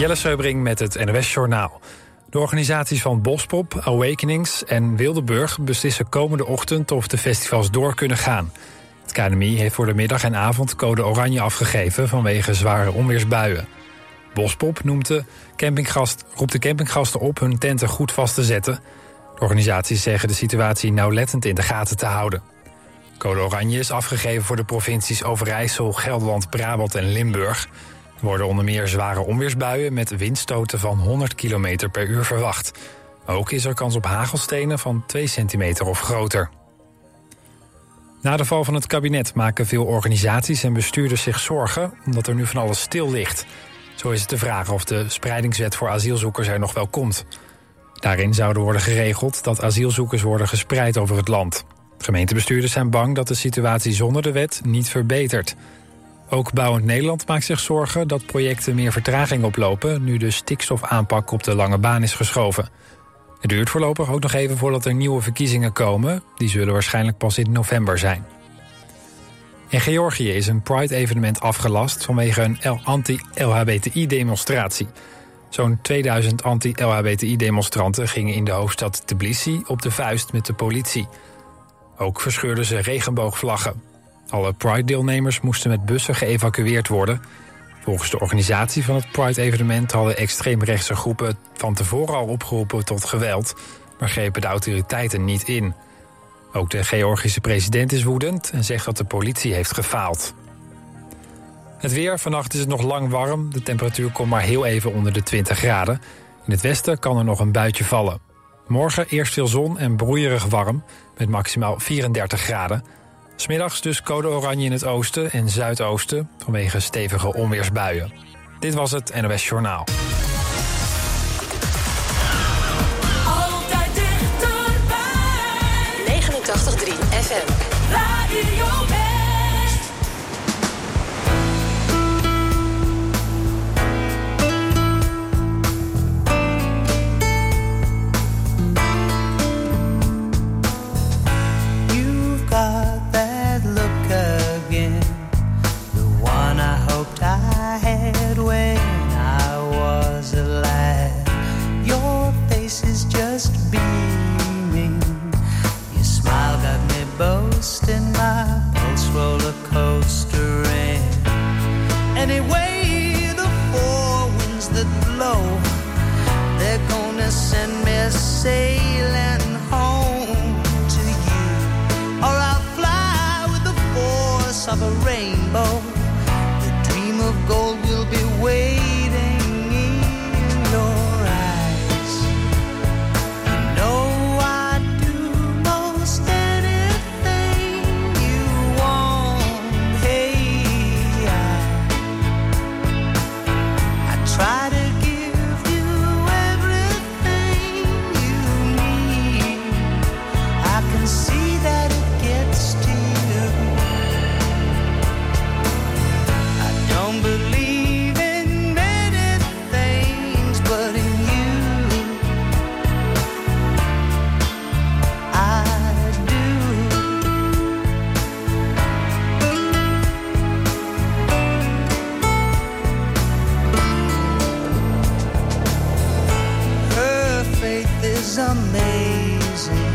Jelle Seubring met het NOS Journaal. De organisaties van Bospop, Awakenings en Wildeburg beslissen komende ochtend of de festivals door kunnen gaan. Het KNMI heeft voor de middag en avond code oranje afgegeven vanwege zware onweersbuien. Bospop noemt de campinggast, roept de campinggasten op hun tenten goed vast te zetten. De organisaties zeggen de situatie nauwlettend in de gaten te houden. Code oranje is afgegeven voor de provincies Overijssel, Gelderland, Brabant en Limburg. Worden onder meer zware onweersbuien met windstoten van 100 km per uur verwacht. Ook is er kans op hagelstenen van 2 centimeter of groter. Na de val van het kabinet maken veel organisaties en bestuurders zich zorgen... omdat er nu van alles stil ligt. Zo is het de vraag of de spreidingswet voor asielzoekers er nog wel komt. Daarin zouden worden geregeld dat asielzoekers worden gespreid over het land. Gemeentebestuurders zijn bang dat de situatie zonder de wet niet verbetert... Ook Bouwend Nederland maakt zich zorgen dat projecten meer vertraging oplopen... nu de stikstofaanpak op de lange baan is geschoven. Het duurt voorlopig ook nog even voordat er nieuwe verkiezingen komen. Die zullen waarschijnlijk pas in november zijn. In Georgië is een Pride-evenement afgelast vanwege een anti-LHBTI-demonstratie. Zo'n 2000 anti-LHBTI-demonstranten gingen in de hoofdstad Tbilisi op de vuist met de politie. Ook verscheurden ze regenboogvlaggen. Alle Pride-deelnemers moesten met bussen geëvacueerd worden. Volgens de organisatie van het Pride-evenement hadden extreemrechtse groepen van tevoren al opgeroepen tot geweld, maar grepen de autoriteiten niet in. Ook de Georgische president is woedend en zegt dat de politie heeft gefaald. Het weer, vannacht is het nog lang warm. De temperatuur komt maar heel even onder de 20 graden. In het westen kan er nog een buitje vallen. Morgen eerst veel zon en broeierig warm, met maximaal 34 graden. Smiddags dus code oranje in het oosten en zuidoosten vanwege stevige onweersbuien. Dit was het NOS Journaal. Amazing.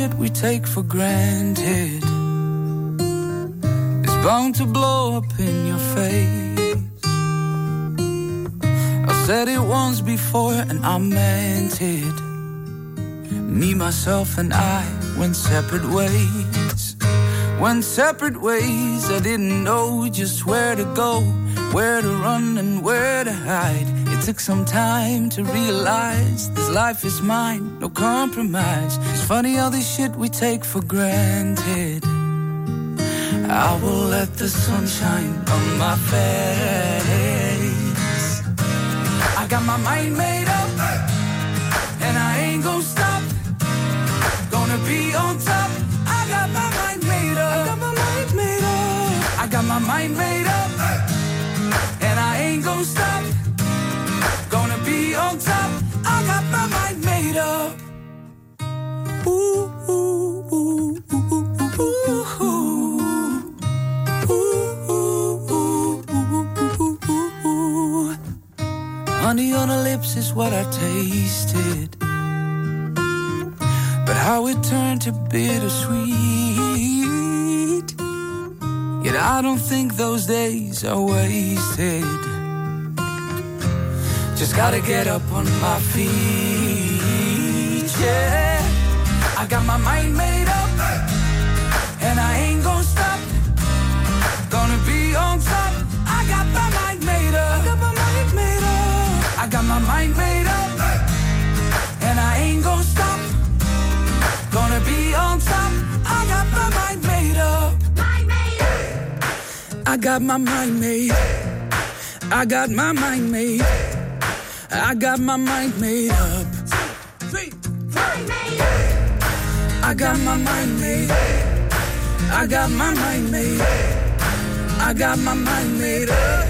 Shit we take for granted is bound to blow up in your face. I said it once before and I meant it. Me, myself, and I went separate ways. Went separate ways. I didn't know just where to go, where to run, and where to hide. It took some time to realize this life is mine, no compromise. It's funny all this shit we take for granted. I will let the sun shine on my face. I got my mind made up, and I ain't gonna stop. Gonna be on top. I got my mind made up. I got my mind made up. I got my mind made up, and I ain't gonna stop. Got my mind made up. Ooh, ooh, ooh, ooh, ooh, ooh, ooh, ooh. Ooh, ooh. Honey on her lips is what I tasted. But how it turned to bittersweet. Yet I don't think those days are wasted. Just gotta get up on my feet, yeah. I got my mind made up, and I ain't gonna stop. Gonna be on top. I got my mind made up. I got my mind made up. I got my mind made up, and I ain't gonna stop. Gonna be on top. I got my mind made up. I got my mind made. I got my mind made. I got my mind made up. I got my mind made. I got my mind made. I got my mind made up.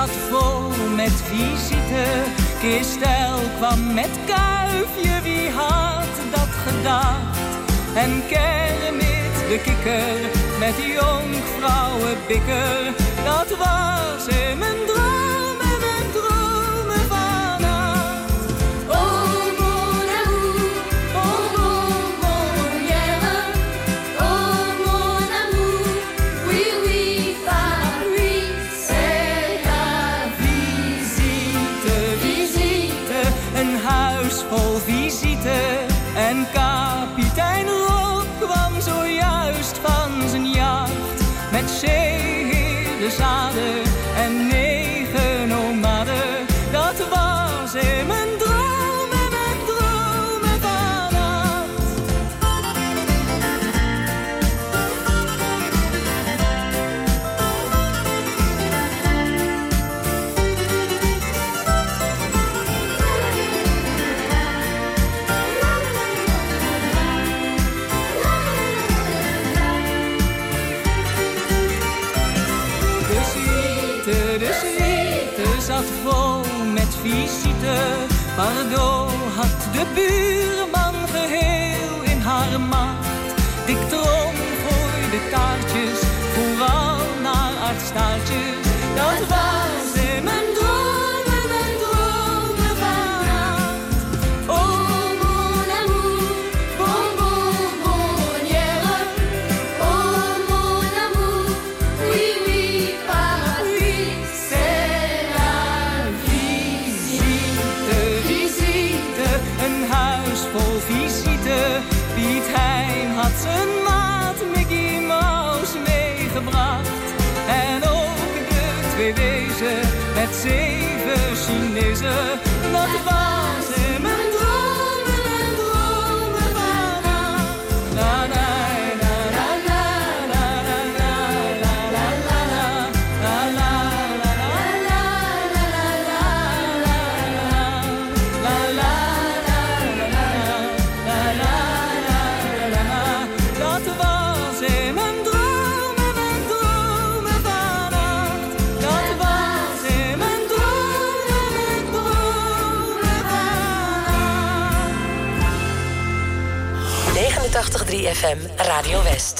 zat vol met visite. Kistel kwam met kuifje, wie had dat gedacht? En Kermit de kikker met die bikker, dat was in mijn droom. Pardon hat de buurman treasure 3FM Radio West.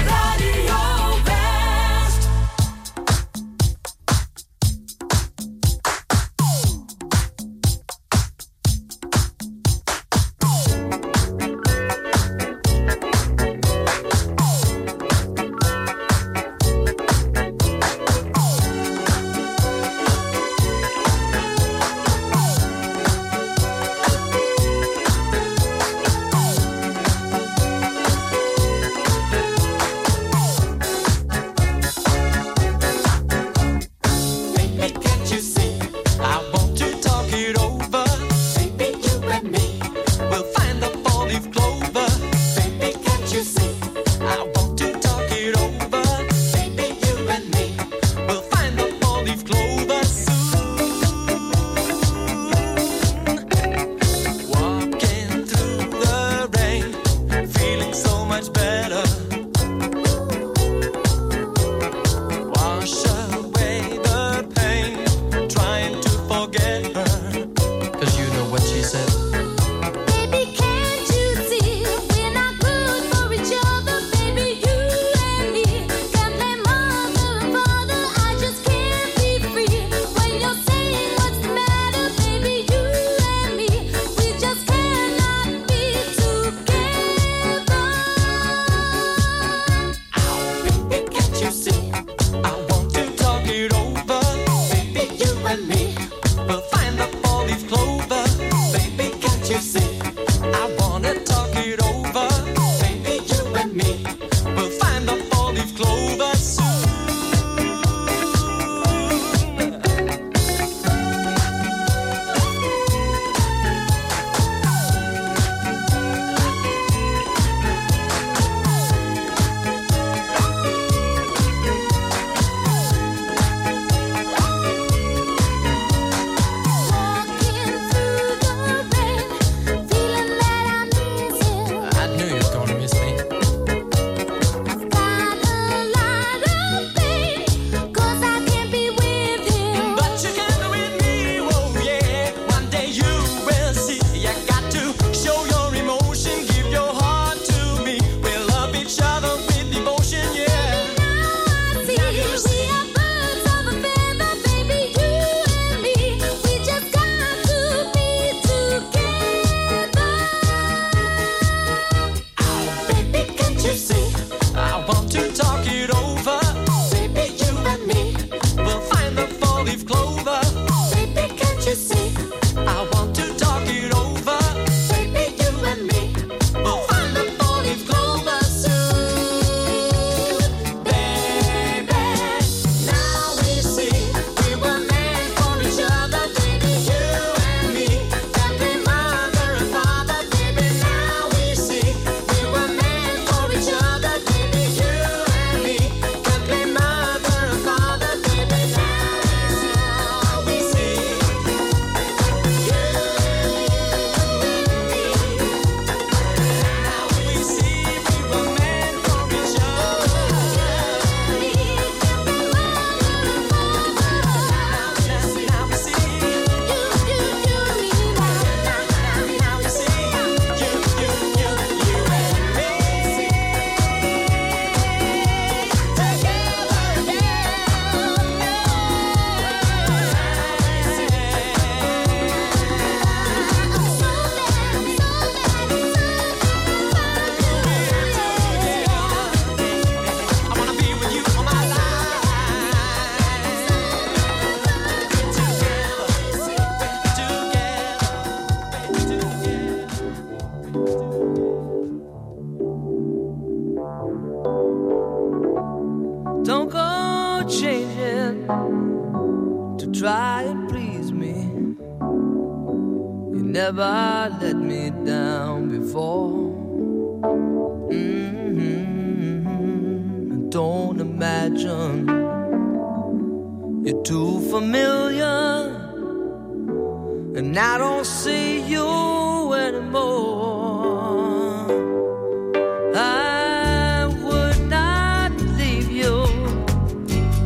Try and please me. You never let me down before. Mm-hmm. Don't imagine you're too familiar, and I don't see you anymore. I would not leave you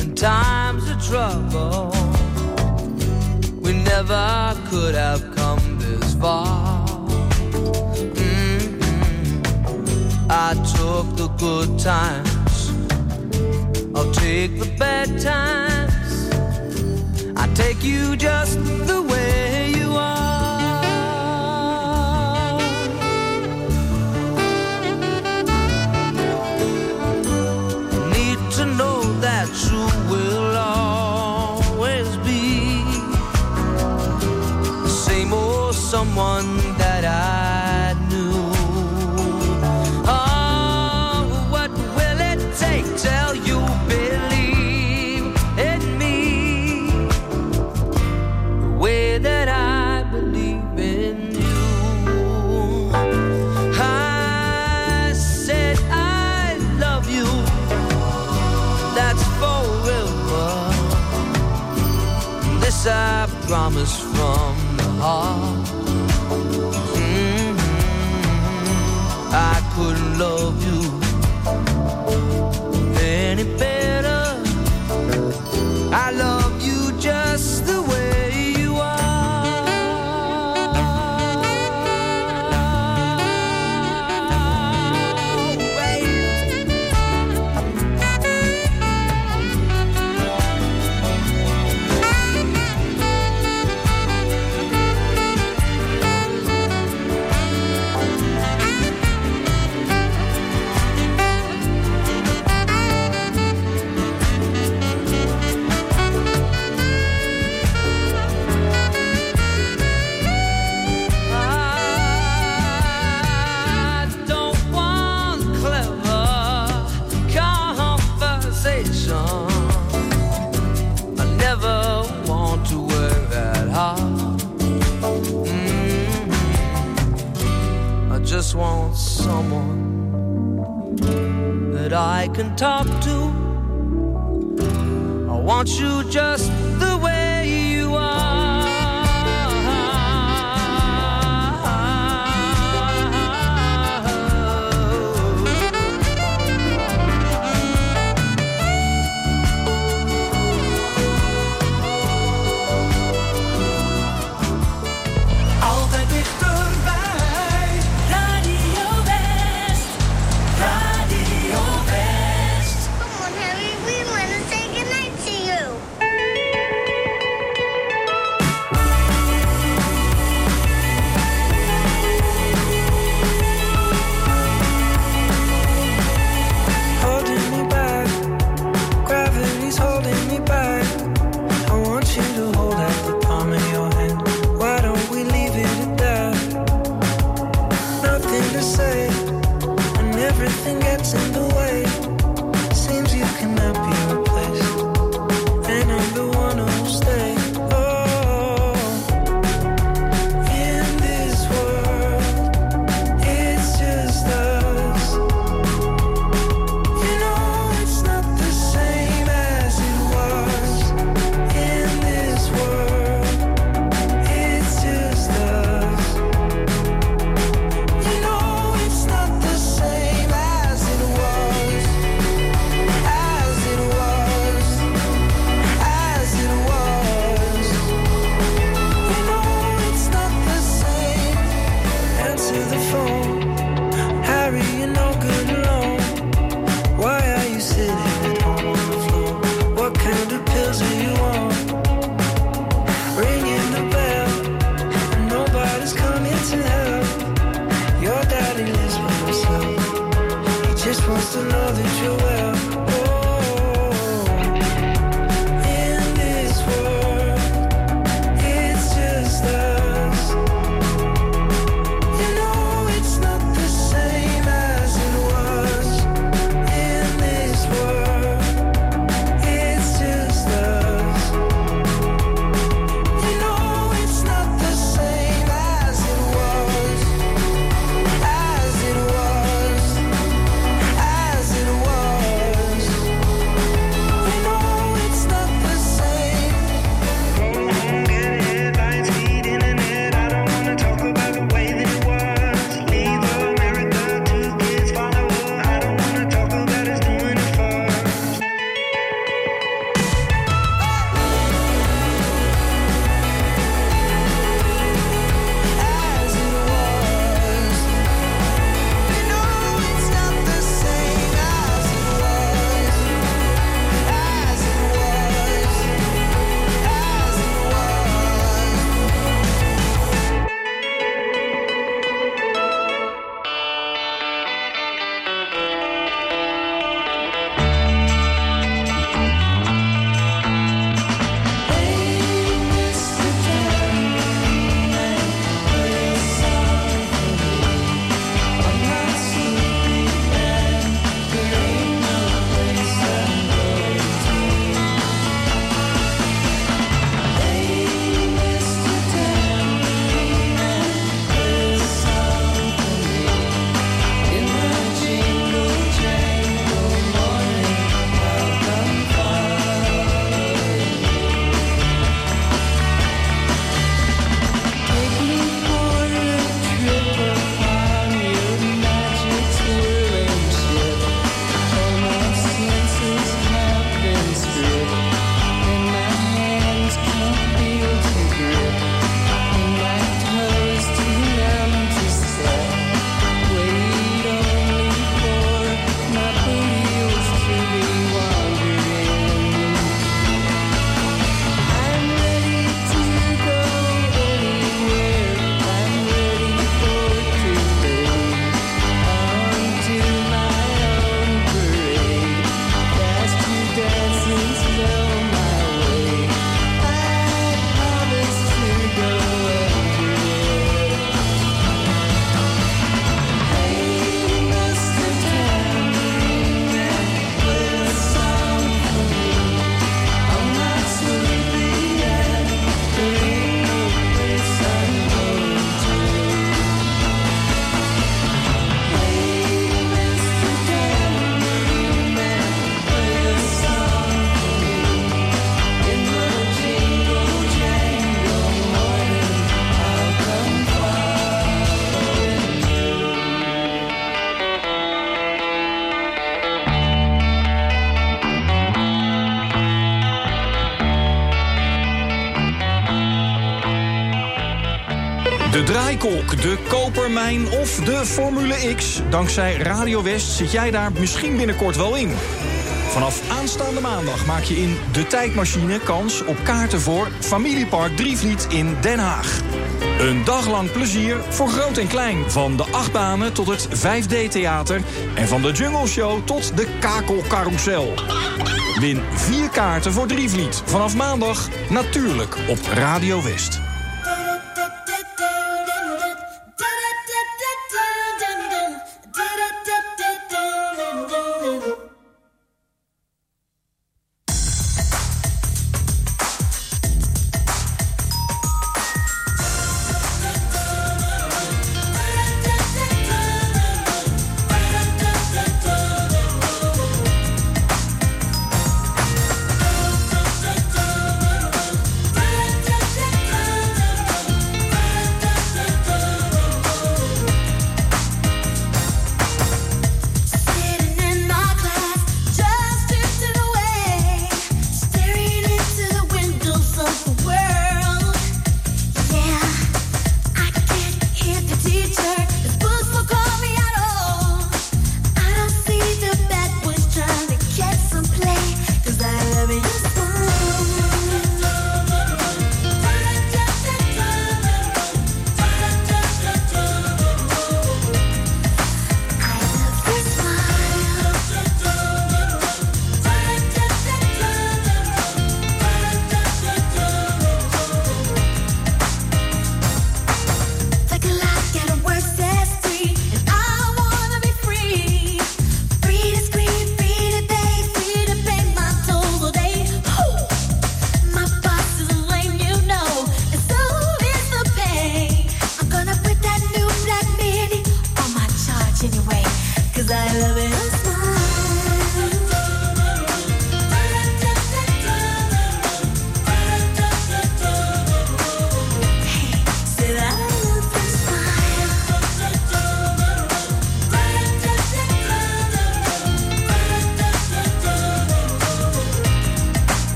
in times of trouble never could have come this far. Mm -hmm. I took the good times, I'll take the bad times. I take you just the way. someone de kopermijn of de Formule X. Dankzij Radio West zit jij daar misschien binnenkort wel in. Vanaf aanstaande maandag maak je in De Tijdmachine kans op kaarten voor Familiepark Drievliet in Den Haag. Een dag lang plezier voor groot en klein. Van de achtbanen tot het 5D-theater. En van de Jungle Show tot de kakelcarousel. Win vier kaarten voor Drievliet. Vanaf maandag natuurlijk op Radio West.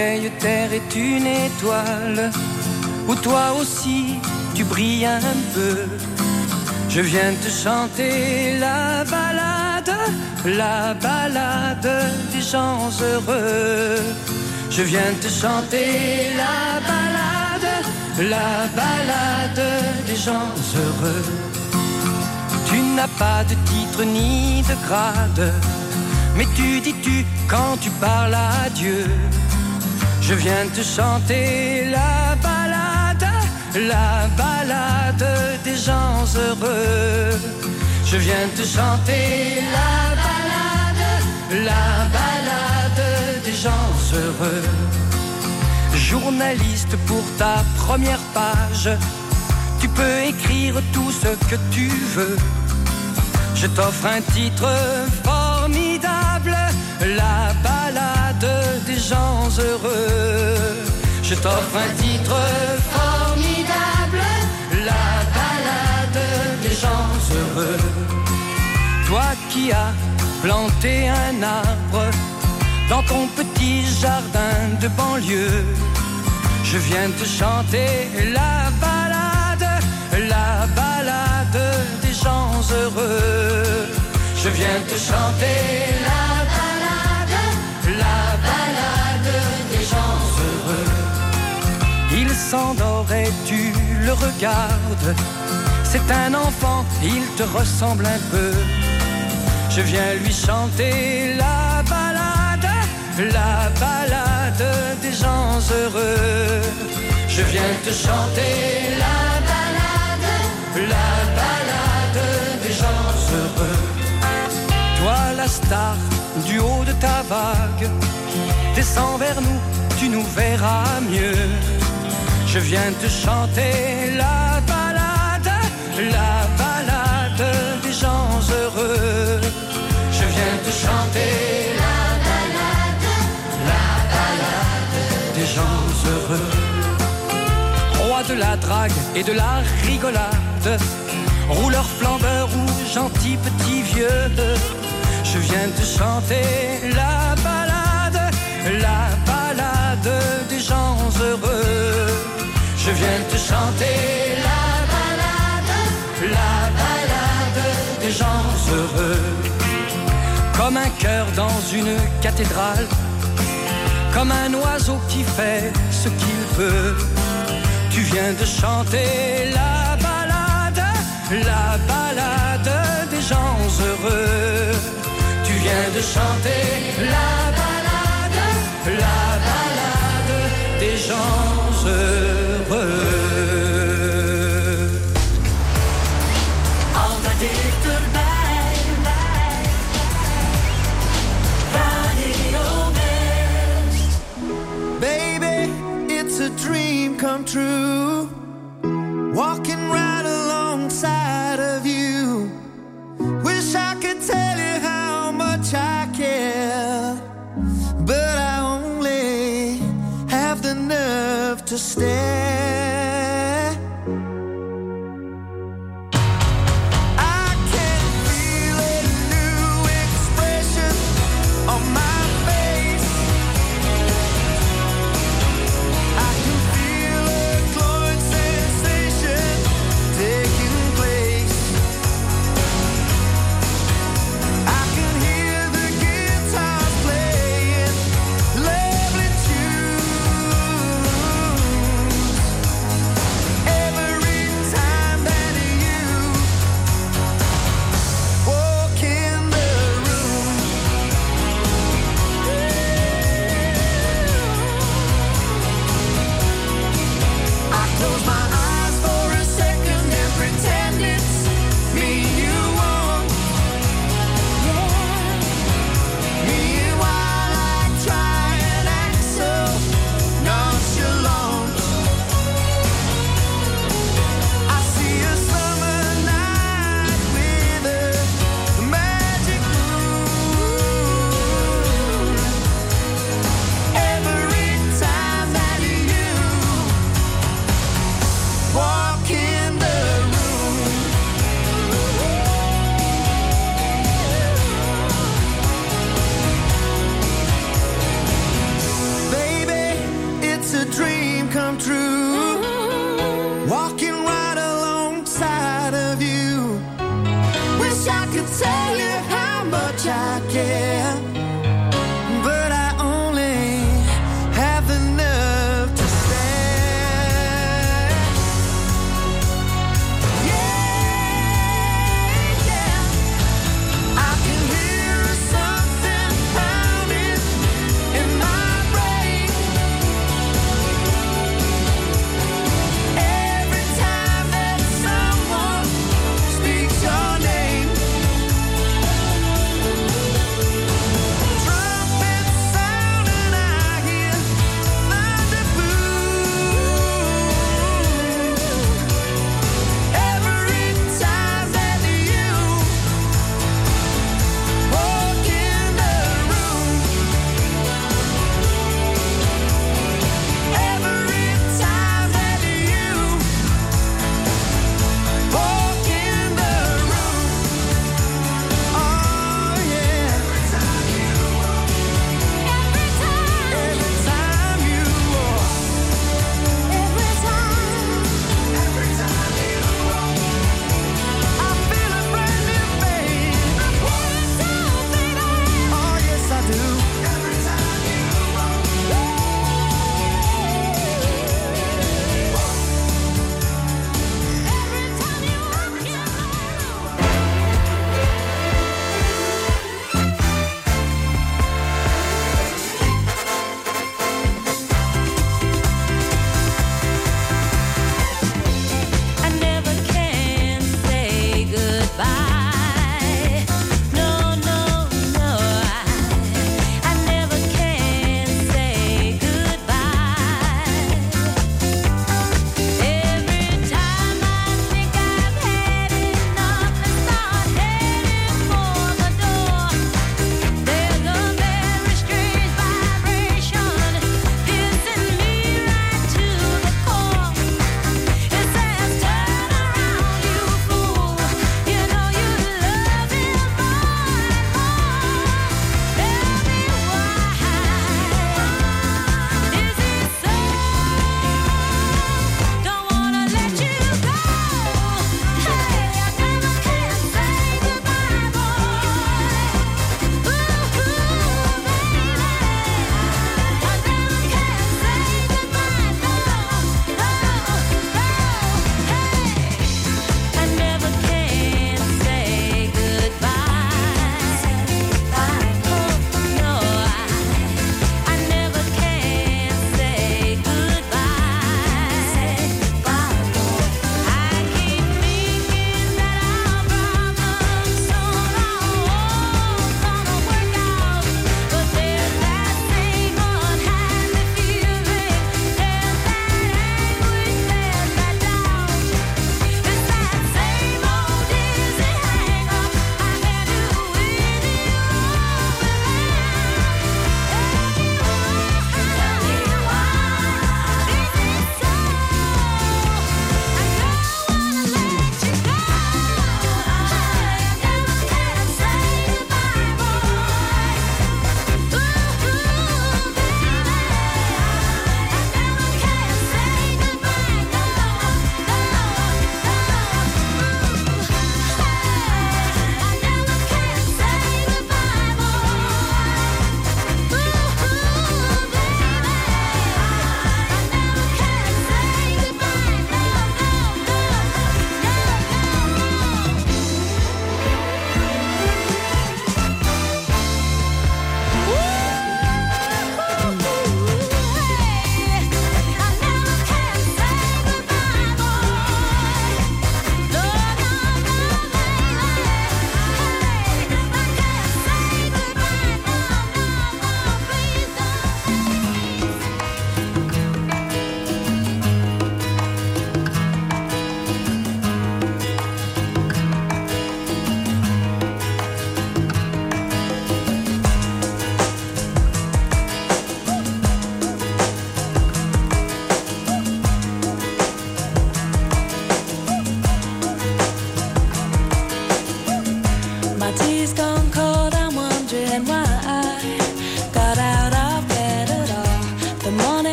Vieille terre est une étoile où toi aussi tu brilles un peu. Je viens te chanter la balade, la balade des gens heureux. Je viens te chanter la balade, la balade des gens heureux. Tu n'as pas de titre ni de grade, mais tu dis tu quand tu parles à Dieu. Je viens te chanter la balade, la balade des gens heureux. Je viens te chanter la balade, la balade des gens heureux. Journaliste pour ta première page, tu peux écrire tout ce que tu veux. Je t'offre un titre formidable, la heureux. Je t'offre un titre formidable, la balade des gens heureux. Toi qui as planté un arbre dans ton petit jardin de banlieue, je viens te chanter la balade, la balade des gens heureux. Je viens te chanter la s'endort et tu le regardes. C'est un enfant, il te ressemble un peu. Je viens lui chanter la balade, la balade des gens heureux. Je viens te chanter la balade, la balade des gens heureux. Toi la star du haut de ta vague, descends vers nous, tu nous verras mieux. Je viens te chanter la balade, la balade des gens heureux. Je viens te chanter la balade, la balade des gens heureux. Roi de la drague et de la rigolade, rouleur flambeur ou gentil petit vieux. Je viens te chanter la balade, la balade des gens heureux. Je viens te chanter la balade, la balade des gens heureux. Comme un cœur dans une cathédrale, comme un oiseau qui fait ce qu'il veut. Tu viens de chanter la balade, la balade des gens heureux. Tu viens de chanter la balade, la balade des gens heureux. Come true. Walking right alongside of you. Wish I could tell you how much I care. But I only have the nerve to stare.